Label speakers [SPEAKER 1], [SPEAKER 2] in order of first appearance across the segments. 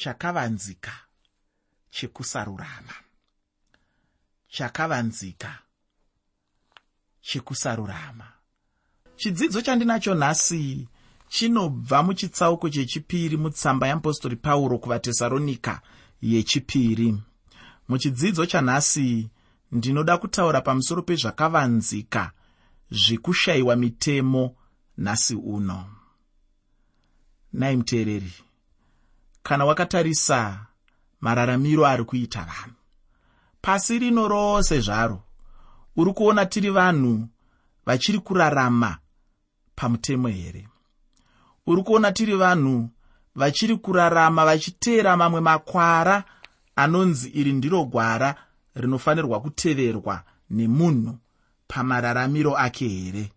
[SPEAKER 1] chakavanzika chekusarurama. Chakavanzika chekusarurama. Chidzidzo chandinacho nhasi chinobva muchitsauko chechipiri mutsamba yeapostori pauro kuvatesaronika yechipiri. Muchidzidzo chanhasi ndinoda kutaura pamusoro pezvakavanzika zvekushayiwa mitemo nhasi uno. Nai muteereri kana wakatarisa mararamiro ari kuita vanhu. Pasi rino rose zvaro uri kuona tiri vanhu vachiri kurarama pamutemo here? Uri kuona tiri vanhu vachiri kurarama vachiteera mamwe makwara anonzi iri ndiro gwara rinofanirwa kuteverwa nemunhu pamararamiro ake here?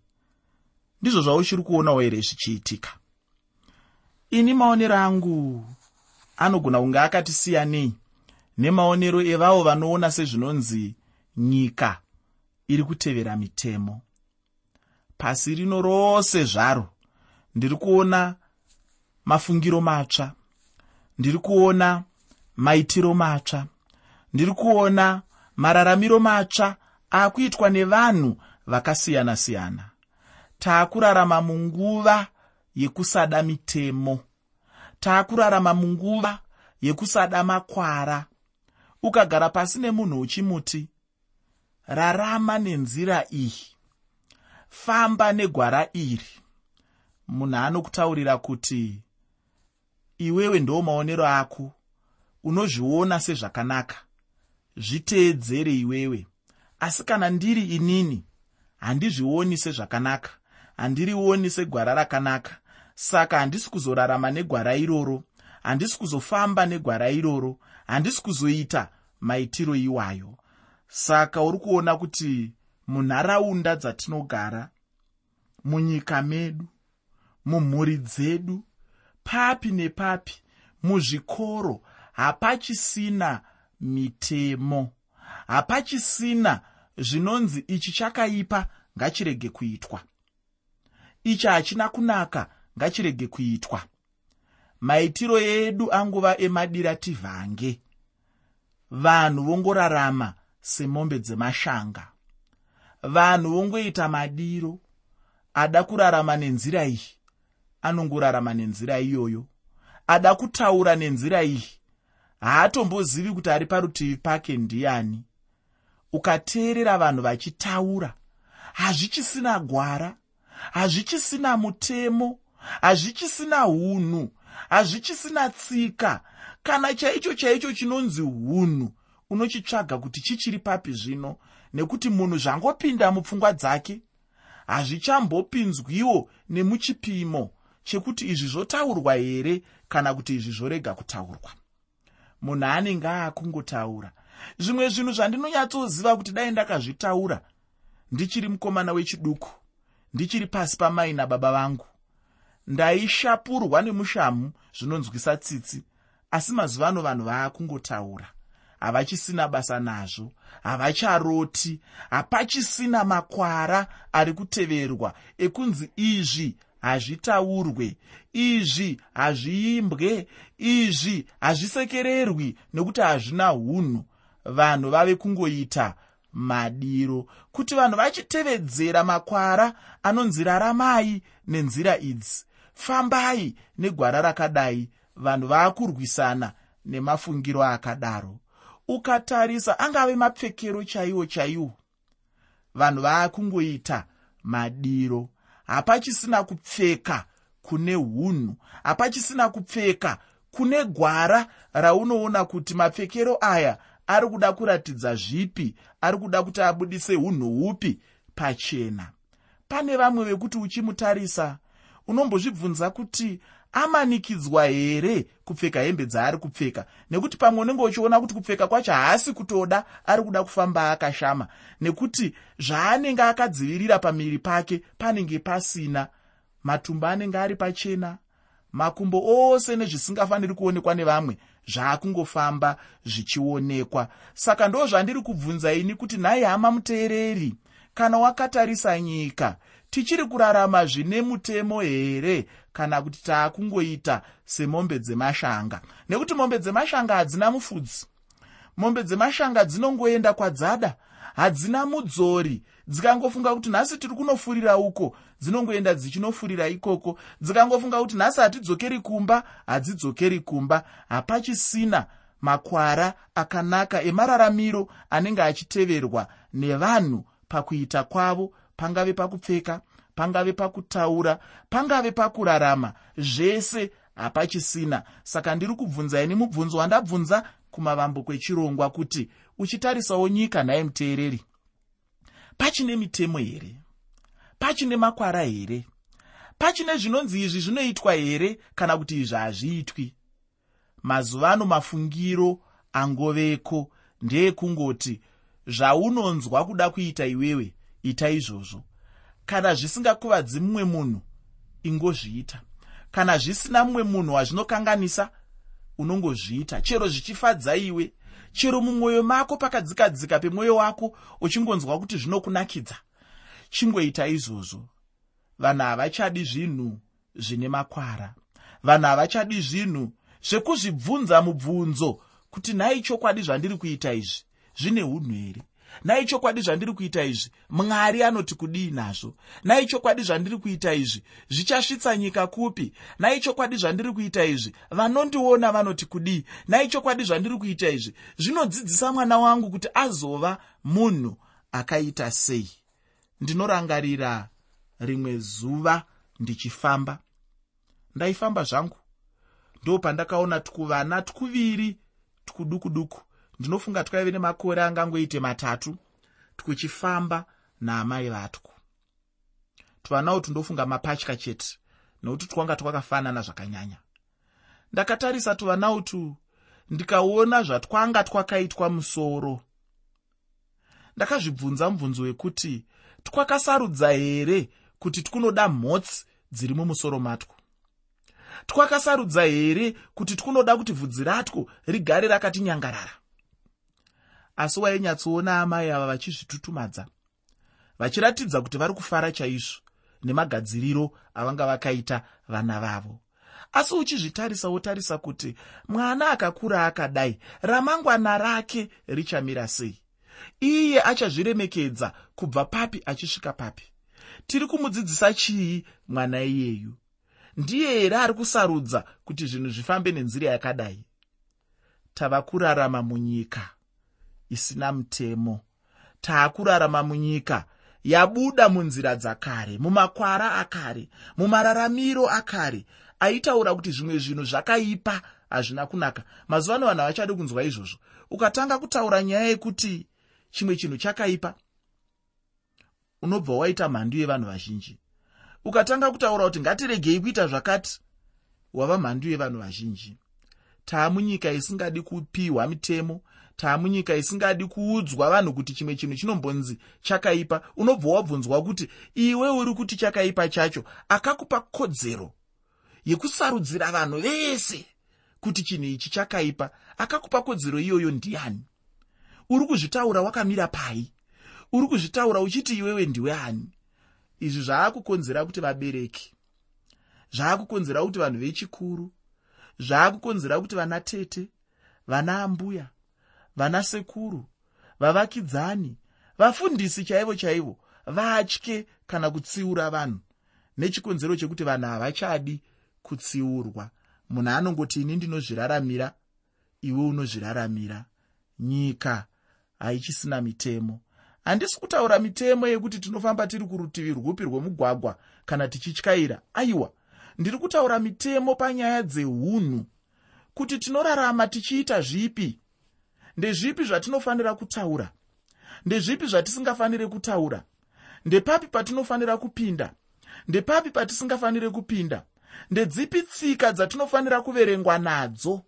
[SPEAKER 1] Ndizvo zvauchiri kuonawo here zvichiitika. Ini maonero angu anogona kunge akati siyanei nemaonero evavo vanoona sezvinonzi nyika iri kutevera mitemo. Pasi rino rose zvaro ndiri kuona mafungiro matsva ndiri kuona maitiro matsva ndiri kuona mararamiro matsva akuitwa nevanhu vakasiyana-siyana. Taakurarama munguva yekusada mitemo taakurarama munguva yekusada makwara. Ukagara pasi nemunhu uchimuti rarama nenzira iyi. Famba negwara iri. Munhu anokutaurira kuti iwewe ndo maonero ako. Unozviona sezvakanaka. Zviteedzere iwewe. Asi kana ndiri inini handizvioni sezvakanaka. Handirioni segwara rakanaka saka handisi kuzorarama negwara iroro. Handisi kuzofamba negwara iroro. Handisi kuzoita maitiro iwayo. Saka uri kuona kuti munharaunda dzatinogara munyika medu mumhuri dzedu papi nepapi muzvikoro hapachisina mitemo. Hapachisina zvinonzi ichi chakaipa ngachirege kuitwa. Ichi hachina kunaka ngachirege kuitwa. Maitiro edu anguva emadira tivhange vanhu vongorarama semombe dzemashanga. Vanhu vongoita madiro. Ada kurarama nenzira iyi? Anongorarama nenzira iyoyo. Ada kutaura nenzira iyi? Haatombozivi kuti ari parutivi pake ndiani. Ukateerera vanhu vachitaura hazvichisina gwara hazvichisina mutemo hazvichisina unhu hazvichisina tsika. Kana chaicho chaicho chinonzi unhu unochitsvaga kuti chichiri papi zvino nekuti munhu zvangopinda mupfungwa dzake? Hazvichambopinzwiwo nemuchipimo chekuti izvi zvotaurwa here kana kuti izvi zvorega kutaurwa? Munhu anenge aakungotaura. Zvimwe zvinhu zvandinonyatsoziva kuti dai ndakazvitaura ndichiri mukomana wechiduku ndichiri pasi pamai nababa vangu ndaishapurwa nemushamu zvinonzwisa tsitsi asi mazuva ano vanhu vaakungotaura. Havachisina basa nazvo havacharoti hapachisina makwara ari kuteverwa. Ekunzi izvi hazvitaurwe izvi hazviimbwe izvi hazvisekererwi nekuti hazvina unhu vanhu vave kungoita madiro. Kuti vanhu vachitevedzera makwara anonzi raramai nenzira idzi fambai negwara rakadai. Vanhu vaakurwisana nemafungiro akadaro. Ukatarisa angave mapfekero chaiwo chaiwo. Vanhu vaakungoita madiro. Hapachisina kupfeka kune unhu hapachisina kupfeka kune gwara raunoona kuti mapfekero aya ari kuda kuratidza zvipi ari kuda kuti abudise unhu hupi pachena. Pane vamwe vekuti uchimutarisa unombozvibvunza kuti amanikidzwa here kupfeka hembe dzaari kupfeka? Nekuti pamwe unenge uchiona kuti kupfeka kwacho haasi kutoda ari kuda kufamba akashama. Nekuti zvaanenge akadzivirira pamiri pake panenge pasina matumbu anenge ari pachena makumbo ose nezvisingafaniri kuonekwa nevamwe zvaakungofamba zvichionekwa. Saka ndo zvandiri kubvunza ini kuti nhai hama muteereri kana wakatarisa nyika tichiri kurarama zvine mutemo here kana kuti taakungoita semombe dzemashanga? Nekuti mombe dzemashanga hadzina mufudzi. Mombe dzemashanga dzinongoenda kwadzada. Hadzina mudzori. Dzikangofunga kuti nhasi tiri kunofurira uko dzinongoenda dzichinofurira ikoko. Dzikangofunga kuti nhasi hatidzokeri kumba hadzidzokeri kumba. Hapachisina makwara akanaka emararamiro anenge achiteverwa nevanhu pakuita kwavo pangave pakupfeka pangave pakutaura pangave pakurarama zvese hapachisina. Saka ndiri kubvunza ini mubvunzo wandabvunza kumavambo kwechirongwa kuti uchitarisawo nyika nhaye muteereri? Pachine mitemo here? Pachine makwara here? Pachine zvinonzi izvi zvinoitwa here kana kuti izvi hazviitwi? Mazuva ano mafungiro angoveko ndeekungoti zvaunonzwa kuda kuita iwewe ita izvozvo. Kana zvisingakuvadzi mumwe munhu ingozviita. Kana zvisina mumwe munhu wazvinokanganisa unongozviita. Chero zvichifadza iwe. Chero mumwoyo mako pakadzikadzika pemwoyo wako uchingonzwa kuti zvinokunakidza. Chingoita izvozvo. Vanhu havachadi zvinhu zvine makwara. Vanhu havachadi zvinhu zvekuzvibvunza mubvunzo kuti nhai chokwadi zvandiri kuita izvi zvine unhu here nhai chokwadi zvandiri kuita izvi mwari anoti kudii nazvo? Nhai chokwadi zvandiri kuita izvi zvichasvitsa nyika kupi? Nhai chokwadi zvandiri kuita izvi vanondiona vanoti kudii? Nhai chokwadi zvandiri kuita izvi zvinodzidzisa mwana wangu kuti azova munhu akaita sei. Ndinorangarira rimwe zuva ndichifamba. Ndaifamba zvangu. Ndo pandakaona tukuvana tukuviri tukuduku duku ndinofunga twaive nemakore angangoite matatu twuchifamba naamai vatwo tuvana utu ndofunga mapatya chete nokuti twanga twakafanana zvakanyanya. Ndakatarisa tuvana utu ndikaona zvatwanga twakaitwa musoro. Ndakazvibvunza mubvunzo wekuti twakasarudza here kuti twunoda mhotsi dziri mumusoro matwo twakasarudza here kuti twunoda kuti bvudzi ratwo rigare rakati nyangarara asi wainyatsoona amai ava vachizvitutumadza. Vachiratidza kuti vari kufara chaizvo nemagadziriro avanga vakaita vana vavo. Asi uchizvitarisa wotarisa kuti mwana akakura akadai ramangwana rake richamira sei? Iye achazviremekedza kubva papi achisvika papi. Tiri kumudzidzisa chii mwana iyeyu? Ndiye here ari kusarudza kuti zvinhu zvifambe nenzira yakadai? Tava kurarama munyika isina mutemo. Taakurarama munyika yabuda munzira dzakare mumakwara akare mumararamiro akare. Aitaura kuti zvimwe zvinhu zvakaipa hazvina kunaka. Mazuva ano vanhu havachadi kunzwa izvozvo. Ukatanga kutaura nyaya yekuti chimwe chinhu chakaipa unobva waita mhandu yevanhu vazhinji. Ukatanga kutaura kuti ngatiregei kuita zvakati wava mhandu yevanhu vazhinji. Taamunyika isingadi kupiwa mitemo taamunyika isingadi kuudzwa vanhu kuti chimwe chinhu chinombonzi chakaipa unobva wabvunzwa kuti iwe uri kuti chakaipa chacho akakupa kodzero yekusarudzira vanhu vese kuti chinhu ichi chakaipa akakupa kodzero iyoyo ndiani? Uri kuzvitaura wakamira pai? Uri kuzvitaura uchiti iwewe ndiwe ani? Izvi zvaakukonzera kuti vabereki zvaakukonzera kuti vanhu vechikuru zvaakukonzera kuti vana tete vana ambuya vana sekuru vavakidzani vafundisi chaivo chaivo vatye kana kutsiura vanhu. Nechikonzero chekuti vanhu havachadi kutsiurwa. Munhu anongoti ini ndinozviraramira iwe unozviraramira. Nyika haichisina mitemo. Handisi kutaura mitemo yekuti tinofamba tiri kurutivi rwupi rwemugwagwa kana tichityaira. Aiwa ndiri kutaura mitemo panyaya dzeunhu kuti tinorarama tichiita zvipi ndezvipi zvatinofanira kutaura? Ndezvipi zvatisingafaniri kutaura? Ndepapi patinofanira kupinda? Ndepapi patisingafaniri kupinda? Ndedzipi tsika dzatinofanira kuverengwa nadzo?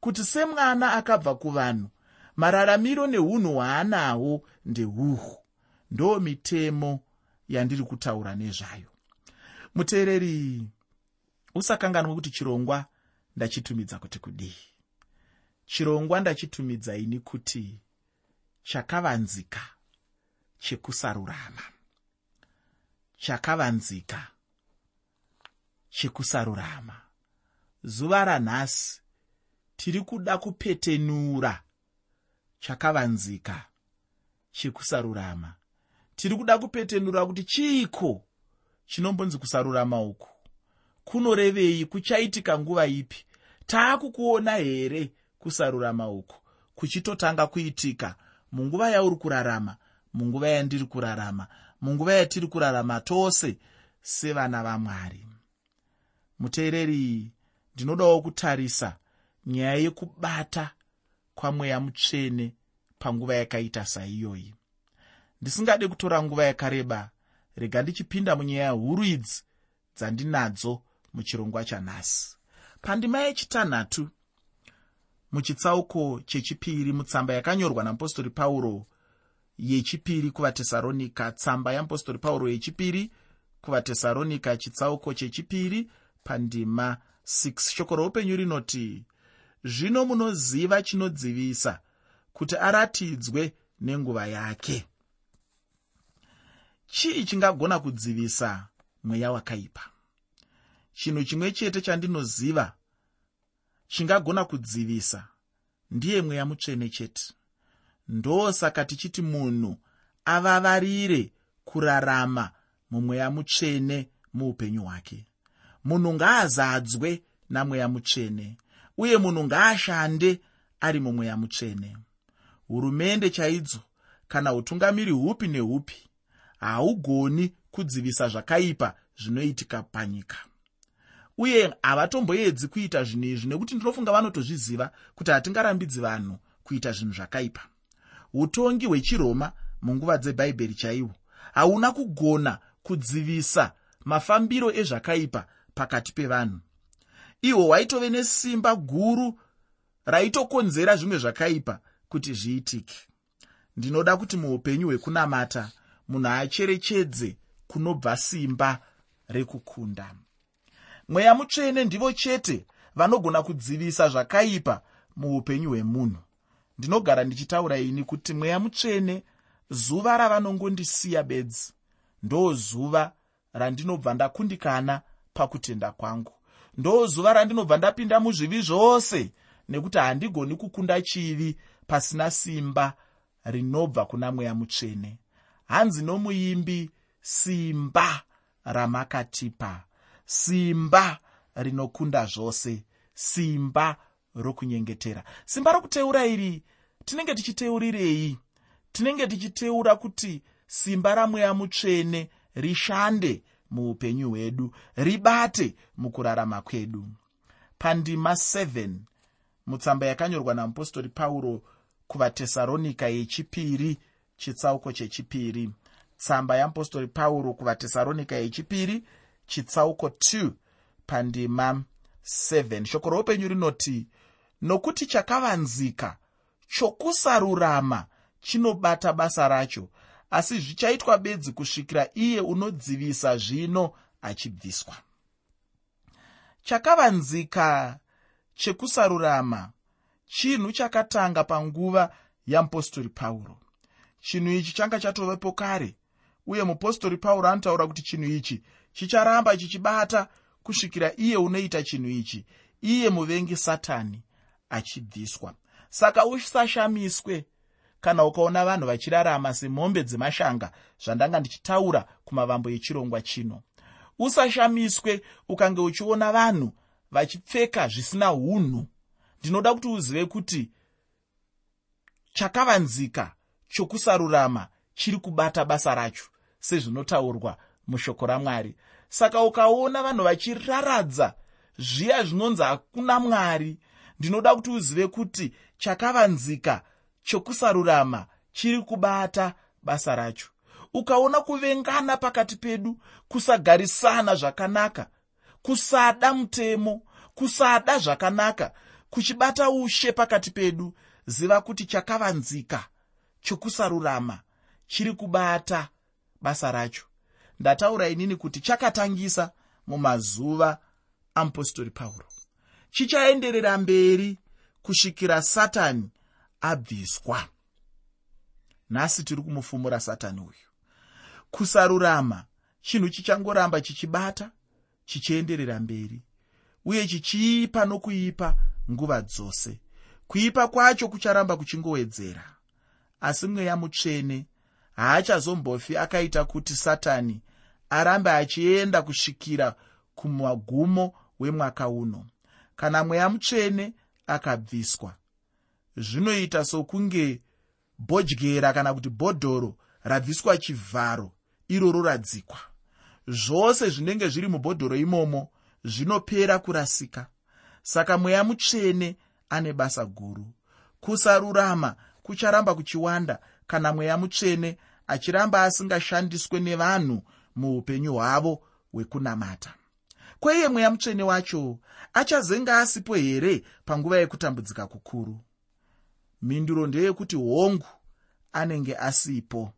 [SPEAKER 1] Kuti semwana akabva kuvanhu mararamiro neunhu hwaanahwo ndeuhu ndo mitemo yandiri kutaura nezvayo. Muteereri usakanganwa kuti chirongwa ndachitumidza kuti kudii chirongwa ndachitumidza ini kuti chakavanzika chekusarurama. Chakavanzika chekusarurama. Zuva ranhasi tiri kuda kupetenura chakavanzika chekusarurama. Tiri kuda kupetenura kuti chiiko chinombonzi kusarurama uku? Kunorevei? Kuchaitika nguva ipi? Taakukuona here kusarurama uku kuchitotanga kuitika. Munguva yauri kurarama munguva yandiri kurarama munguva yatiri kurarama tose sevana vamwari. Muteereri ndinodawo kutarisa nyaya yekubata kwamweya mutsvene panguva yakaita saiyoyi. Ndisingade kutora nguva yakareba rega ndichipinda munyaya huru idzi dzandinadzo muchirongwa chanhasi. Pandima yechitanhatu muchitsauko chechipiri mutsamba yakanyorwa namupostori pauro yechipiri kuvatesaronika tsamba yamupostori pauro yechipiri kuvatesaronika chitsauko chechipiri pandima 6 shoko roupenyu rinoti zvino munoziva chinodzivisa kuti aratidzwe nenguva yake. Chii chingagona kudzivisa mweya wakaipa? Chinhu chimwe chete chandinoziva chingagona kudzivisa. Ndiye mweya mutsvene chete. Ndosaka tichiti munhu avavarire kurarama mumweya mutsvene muupenyu hwake. Munhu ngaazadzwe namweya mutsvene uye munhu ngaashande ari mumweya mutsvene. Hurumende chaidzo kana utungamiri hupi nehupi haugoni kudzivisa zvakaipa zvinoitika panyika uye havatomboedzi kuita zvinhu izvi nekuti ndinofunga vanotozviziva kuti hatingarambidzi vanhu kuita zvinhu zvakaipa. Utongi hwechiroma munguva dzebhaibheri chaiwo hauna kugona kudzivisa mafambiro ezvakaipa pakati pevanhu. Ihwo hwaitove nesimba guru raitokonzera zvimwe zvakaipa kuti zviitike. Ndinoda kuti muupenyu hwekunamata munhu acherechedze kunobva simba rekukunda mweya mutsvene ndivo chete vanogona kudzivisa zvakaipa muupenyu hwemunhu. Ndinogara ndichitaura ini kuti mweya mutsvene zuva ravanongondisiya bedzi ndo zuva randinobva ndakundikana pakutenda kwangu. Ndo zuva randinobva ndapinda muzvivi zvose nekuti handigoni kukunda chivi pasina simba rinobva kuna mweya mutsvene. Hanzi nomuimbi simba ramakatipa simba rinokunda zvose simba rokunyengetera. Simba rokuteura iri tinenge tichiteurirei? Tinenge tichiteura kuti simba ramweya mutsvene rishande muupenyu hwedu ribate mukurarama kwedu. Pandima 7 mutsamba yakanyorwa namupostori pauro kuvatesaronika yechipiri chitsauko chechipiri. Tsamba yamupostori pauro kuvatesaronika yechipiri chitsauko 2 pandima 7 shoko roupenyu rinoti nokuti chakavanzika chokusarurama chinobata basa racho asi zvichaitwa bedzi kusvikira iye unodzivisa zvino achibviswa. Chakavanzika chekusarurama chinhu chakatanga panguva yamupostori pauro. Chinhu ichi changa chatovepo kare uye mupostori pauro anotaura kuti chinhu ichi chicharamba chichibata kusvikira iye unoita chinhu ichi. Iye muvengi satani achibviswa. Saka usashamiswe kana ukaona vanhu vachirarama semombe dzemashanga zvandanga ndichitaura kumavambo echirongwa chino. Usashamiswe ukange uchiona vanhu vachipfeka zvisina unhu ndinoda kuti uzive kuti chakavanzika chokusarurama chiri kubata basa racho sezvinotaurwa mushoko ramwari. Saka ukaona vanhu vachiraradza zviya zvinonzi hakuna mwari. Ndinoda kuti uzive kuti chakavanzika chokusarurama chiri kubata basa racho. Ukaona kuvengana pakati pedu kusagarisana zvakanaka kusada mutemo kusada zvakanaka kuchibata ushe pakati pedu ziva kuti chakavanzika chokusarurama chiri kubata basa racho ndataura inini kuti chakatangisa mumazuva amupostori pauro. Chichaenderera mberi kusvikira satani abviswa. Nhasi tiri kumufumura satani uyu. Kusarurama chinhu chichangoramba chichibata chichienderera mberi uye chichiipa nokuipa nguva dzose. Kuipa kwacho kucharamba kuchingowedzera asi mweya mutsvene haachazombofi akaita kuti satani arambe achienda kusvikira kumagumo wemwaka uno. Kana mweya mutsvene akabviswa zvinoita sokunge bhodyera kana kuti bhodhoro rabviswa chivharo iroro radzikwa zvose zvinenge zviri mubhodhoro imomo zvinopera kurasika. Saka mweya mutsvene ane basa guru. Kusarurama kucharamba kuchiwanda kana mweya mutsvene achiramba asingashandiswe nevanhu muupenyu hwavo hwekunamata. Kweiye mweya mutsvene wacho achazenge asipo here panguva yekutambudzika kukuru? Mhinduro ndeyekuti hongu anenge asipo.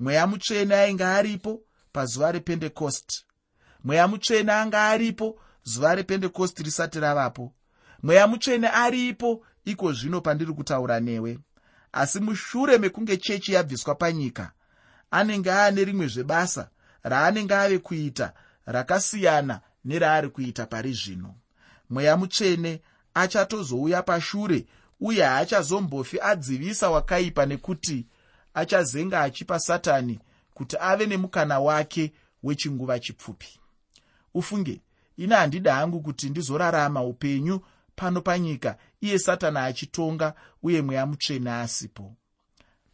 [SPEAKER 1] Mweya mutsvene ainge aripo pazuva rependekosti mweya mutsvene anga aripo zuva rependekosti risati ravapo. Mweya mutsvene aripo iko zvino pandiri kutaura newe asi mushure mekunge chechi yabviswa panyika anenge aane rimwe zvebasa raanenge ave kuita rakasiyana neraari kuita pari zvino. Mweya mutsvene achatozouya pashure uye haachazombofi adzivisa wakaipa nekuti achazenga achipa satani kuti ave nemukana wake wechinguva chipfupi. Ufunge ine handida hangu kuti ndizorarama upenyu pano panyika iye satani achitonga uye mweya mutsvene asipo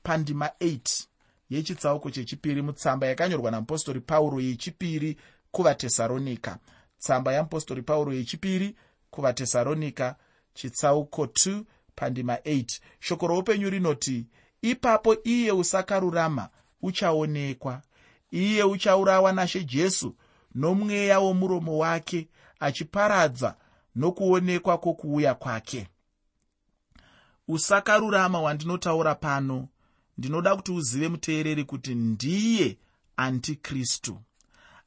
[SPEAKER 1] pandima 8 yechitsauko chechipiri mutsamba yakanyorwa namupostori pauro yechipiri kuvatesaronika tsamba yamupostori pauro yechipiri kuvatesaronika chitsauko 2 pandima 8 shoko roupenyu rinoti ipapo iye usakarurama uchaonekwa. Iye uchaurawa nashe jesu nomweya womuromo wake achiparadza nokuonekwa kwokuuya kwake. Usakarurama wandinotaura pano. Ndinoda kuti uzive muteereri kuti ndiye antikristu.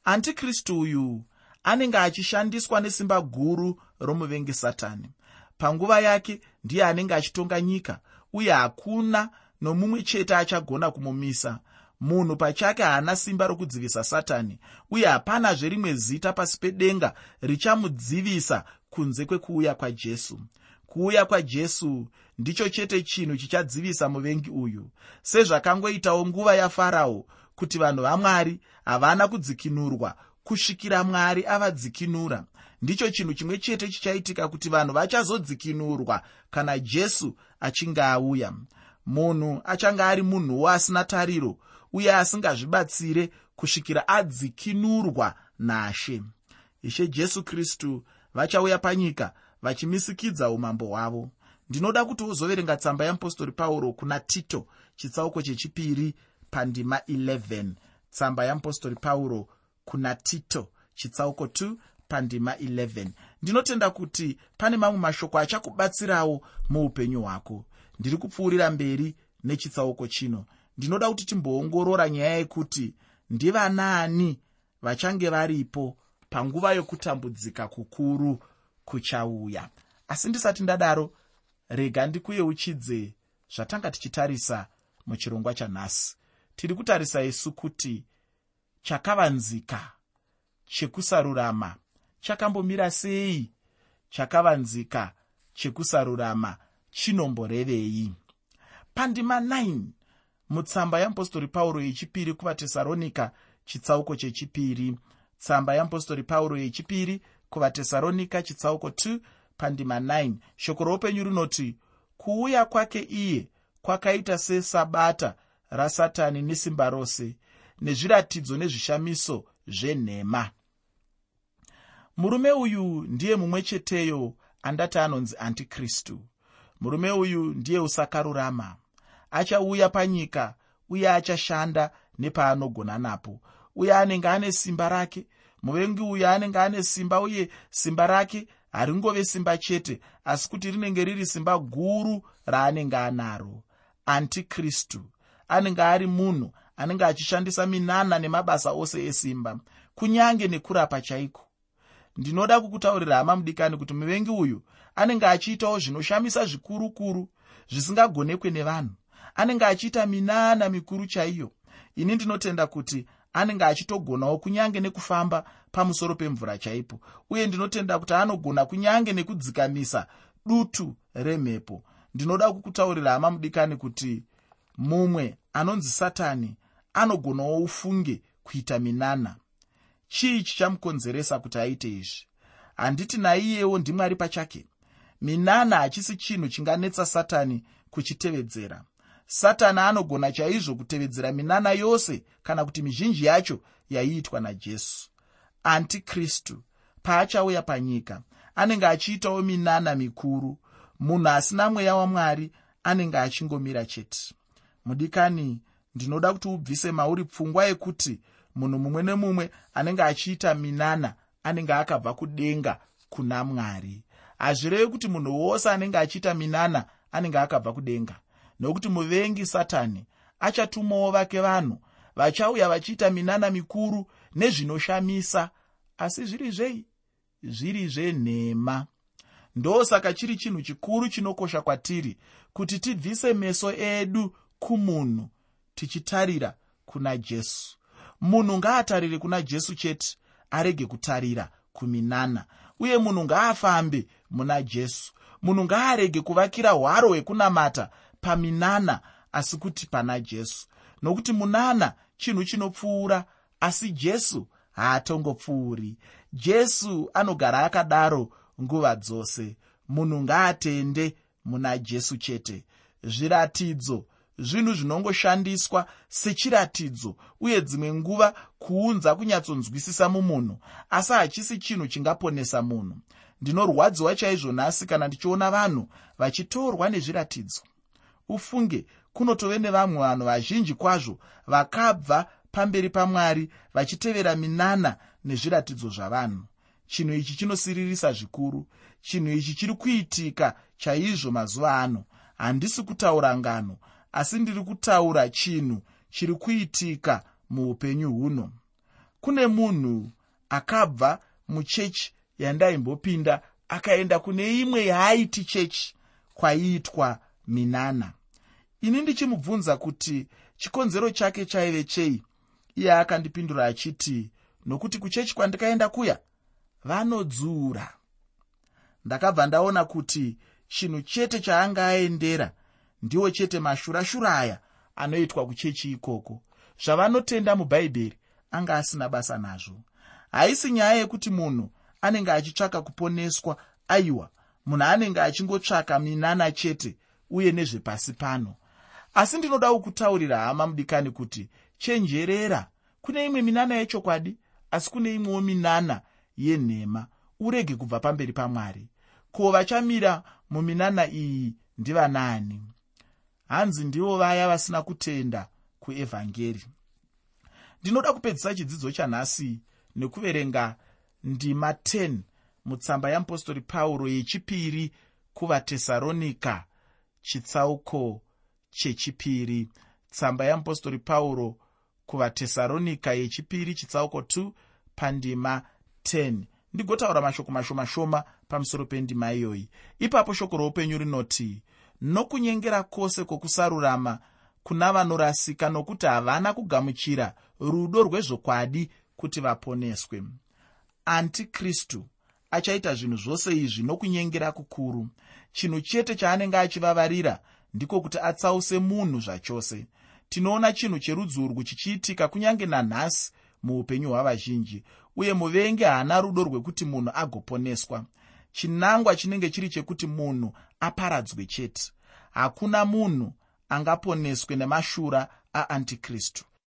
[SPEAKER 1] Antikristu uyu anenge achishandiswa nesimba guru romuvengi satani. Panguva yake ndiye anenge achitonga nyika uye hakuna nomumwe chete achagona kumumisa. Munhu pachake haana simba rokudzivisa satani uye hapanazve rimwe zita pasi pedenga richamudzivisa kunze kwekuuya kwajesu. Kuuya kwajesu ndicho chete chinhu chichadzivisa muvengi uyu sezvakangoitawo nguva yafarao kuti vanhu vamwari havana kudzikinurwa kusvikira mwari avadzikinura. Ndicho chinhu chimwe chete chichaitika kuti vanhu vachazodzikinurwa kana jesu achinge auya. Munhu achange ari munhuwo asina tariro uye asingazvibatsire kusvikira adzikinurwa nashe. Ishe jesu kristu vachauya panyika vachimisikidza umambo hwavo. Ndinoda kuti uzoverenga tsamba yeapostori pauro kuna tito chitsauko chechipiri pandima 11 tsamba yeapostori pauro kuna tito chitsauko 2 pandima 11 ndinotenda kuti pane mamwe mashoko achakubatsirawo muupenyu hwako. Ndiri kupfuurira mberi nechitsauko chino. Ndinoda kuti timboongorora nyaya yekuti ndivanaani vachange varipo panguva yokutambudzika kukuru kuchauya. Asi ndisati ndadaro rega ndikuyeuchidze zvatanga tichitarisa muchirongwa chanhasi. Tiri kutarisa isu kuti chakavanzika chekusarurama chakambomira sei? Chakavanzika chekusarurama chinomborevei? Pandima 9 mutsamba yeapostori pauro yechipiri kuvatesaronika chitsauko chechipiri tsamba yeapostori pauro yechipiri kuvatesaronika chitsauko 2 pandima 9 shoko roupenyu rinoti kuuya kwake iye kwakaita sesabata rasatani nesimba rose nezviratidzo nezvishamiso zvenhema. Murume uyu ndiye mumwe cheteyo andati anonzi antikristu. Murume uyu ndiye usakarurama. Achauya panyika uye achashanda nepaanogona napo uye anenge ane simba rake. Muvengi uyu anenge ane simba uye simba rake haringove simba chete asi kuti rinenge riri simba guru raanenge anaro antikristu. Anenge ari munhu anenge achishandisa minana nemabasa ose esimba kunyange nekurapa chaiko. Ndinoda kukutaurira hama mudikani kuti muvengi uyu anenge achiitawo zvinoshamisa zvikuru kuru zvisingagonekwe nevanhu. Anenge achiita minana mikuru chaiyo. Ini ndinotenda kuti anenge achitogonawo kunyange nekufamba pamusoro pemvura chaipo. Uye ndinotenda kuti anogona kunyange nekudzikamisa dutu remhepo. Ndinoda kukutaurira hama mudikani kuti mumwe anonzi satani anogonawo ufunge kuita minana. Chii chichamukonzeresa kuti aite izvi? Handiti naiyewo ndimwari pachake. Minana hachisi chinhu chinganetsa satani kuchitevedzera satani anogona chaizvo kutevedzera minana yose kana kuti mizhinji yacho yaiitwa najesu. Antikristu paachauya panyika anenge achiitawo minana mikuru. Munhu asina mweya wamwari anenge achingomira chete. Mudikani ndinoda kuti ubvise mauri pfungwa yekuti munhu mumwe nemumwe anenge achiita minana anenge akabva kudenga kuna mwari. Hazvirevi kuti munhu wose anenge achiita minana anenge akabva kudenga nokuti muvengi satani achatumawo vake vanhu vachauya vachiita minana mikuru nezvinoshamisa asi zviri zvei? Zviri zvenhema. Ndosaka chiri chinhu chikuru chinokosha kwatiri kuti tibvise meso edu kumunhu tichitarira kuna jesu. Munhu ngaatarire kuna jesu chete arege kutarira kuminana uye munhu ngaafambe muna jesu. Munhu ngaarege kuvakira hwaro hwekunamata paminana asi kuti pana jesu. Nokuti munana chinhu chinopfuura asi jesu haatongopfuuri. Jesu anogara akadaro nguva dzose. Munhu ngaatende muna jesu chete. Zviratidzo zvinhu zvinongoshandiswa sechiratidzo uye dzimwe nguva kuunza kunyatsonzwisisa mumunhu asi hachisi chinhu chingaponesa munhu. Ndinorwadziwa chaizvo nhasi kana ndichiona vanhu vachitorwa nezviratidzo ufunge kunotove nevamwe vanhu vazhinji kwazvo vakabva pamberi pamwari vachitevera minana nezviratidzo zvavanhu. Chinhu ichi chinosiririsa zvikuru. Chinhu ichi chiri kuitika chaizvo mazuva ano. Handisi kutaura ngano asi ndiri kutaura chinhu chiri kuitika muupenyu huno. Kune munhu akabva muchechi yandaimbopinda akaenda kune imwe yaaiti chechi kwaiitwa minana ini ndichimubvunza kuti chikonzero chake chaive chei? Iye akandipindura achiti nokuti kuchechi kwandikaenda kuya? Vanodzura. Ndakabva ndaona kuti chinhu chete chaanga aendera ndiwo chete mashurashura aya anoitwa kuchechi ikoko. Zvavanotenda mubhaibheri anga asina basa nazvo. Haisi nyaya yekuti munhu anenge achitsvaka kuponeswa aiwa munhu anenge achingotsvaka minana chete uye nezvepasi pano asi ndinoda kukutaurira hama mudikani kuti chenjerera. Kune imwe minana yechokwadi asi kune imwewo minana yenhema. Urege kubva pamberi pamwari. Ko vachamira muminana iyi ndivanaani hanzi ndivo vaya vasina kutenda kuevhangeri ndinoda kupedzisa chidzidzo chanhasi nekuverenga ndima 10 mutsamba yeapostori pauro yechipiri kuvatesaronika chitsauko chechipiri. Tsamba yeapostori pauro kuvatesaronika yechipiri chitsauko 2 pandima 10 ndigotaura mashoko mashoma shoma pamusoro pendima iyoyi. Ipapo shoko roupenyu rinoti nokunyengera kwose kwokusarurama kuna vanorasika nokuti havana kugamuchira rudo rwezvokwadi kuti vaponeswe. Antikristu achaita zvinhu zvose izvi nokunyengera kukuru. Chinhu chete chaanenge achivavarira ndiko kuti atsause munhu zvachose. Tinoona chinhu cherudzi urwu chichiitika kunyange nanhasi muupenyu hwavazhinji uye muvengi haana rudo rwekuti munhu agoponeswa. Chinangwa chinenge chiri chekuti munhu aparadzwe chete. Hakuna munhu angaponeswe nemashura aantikristu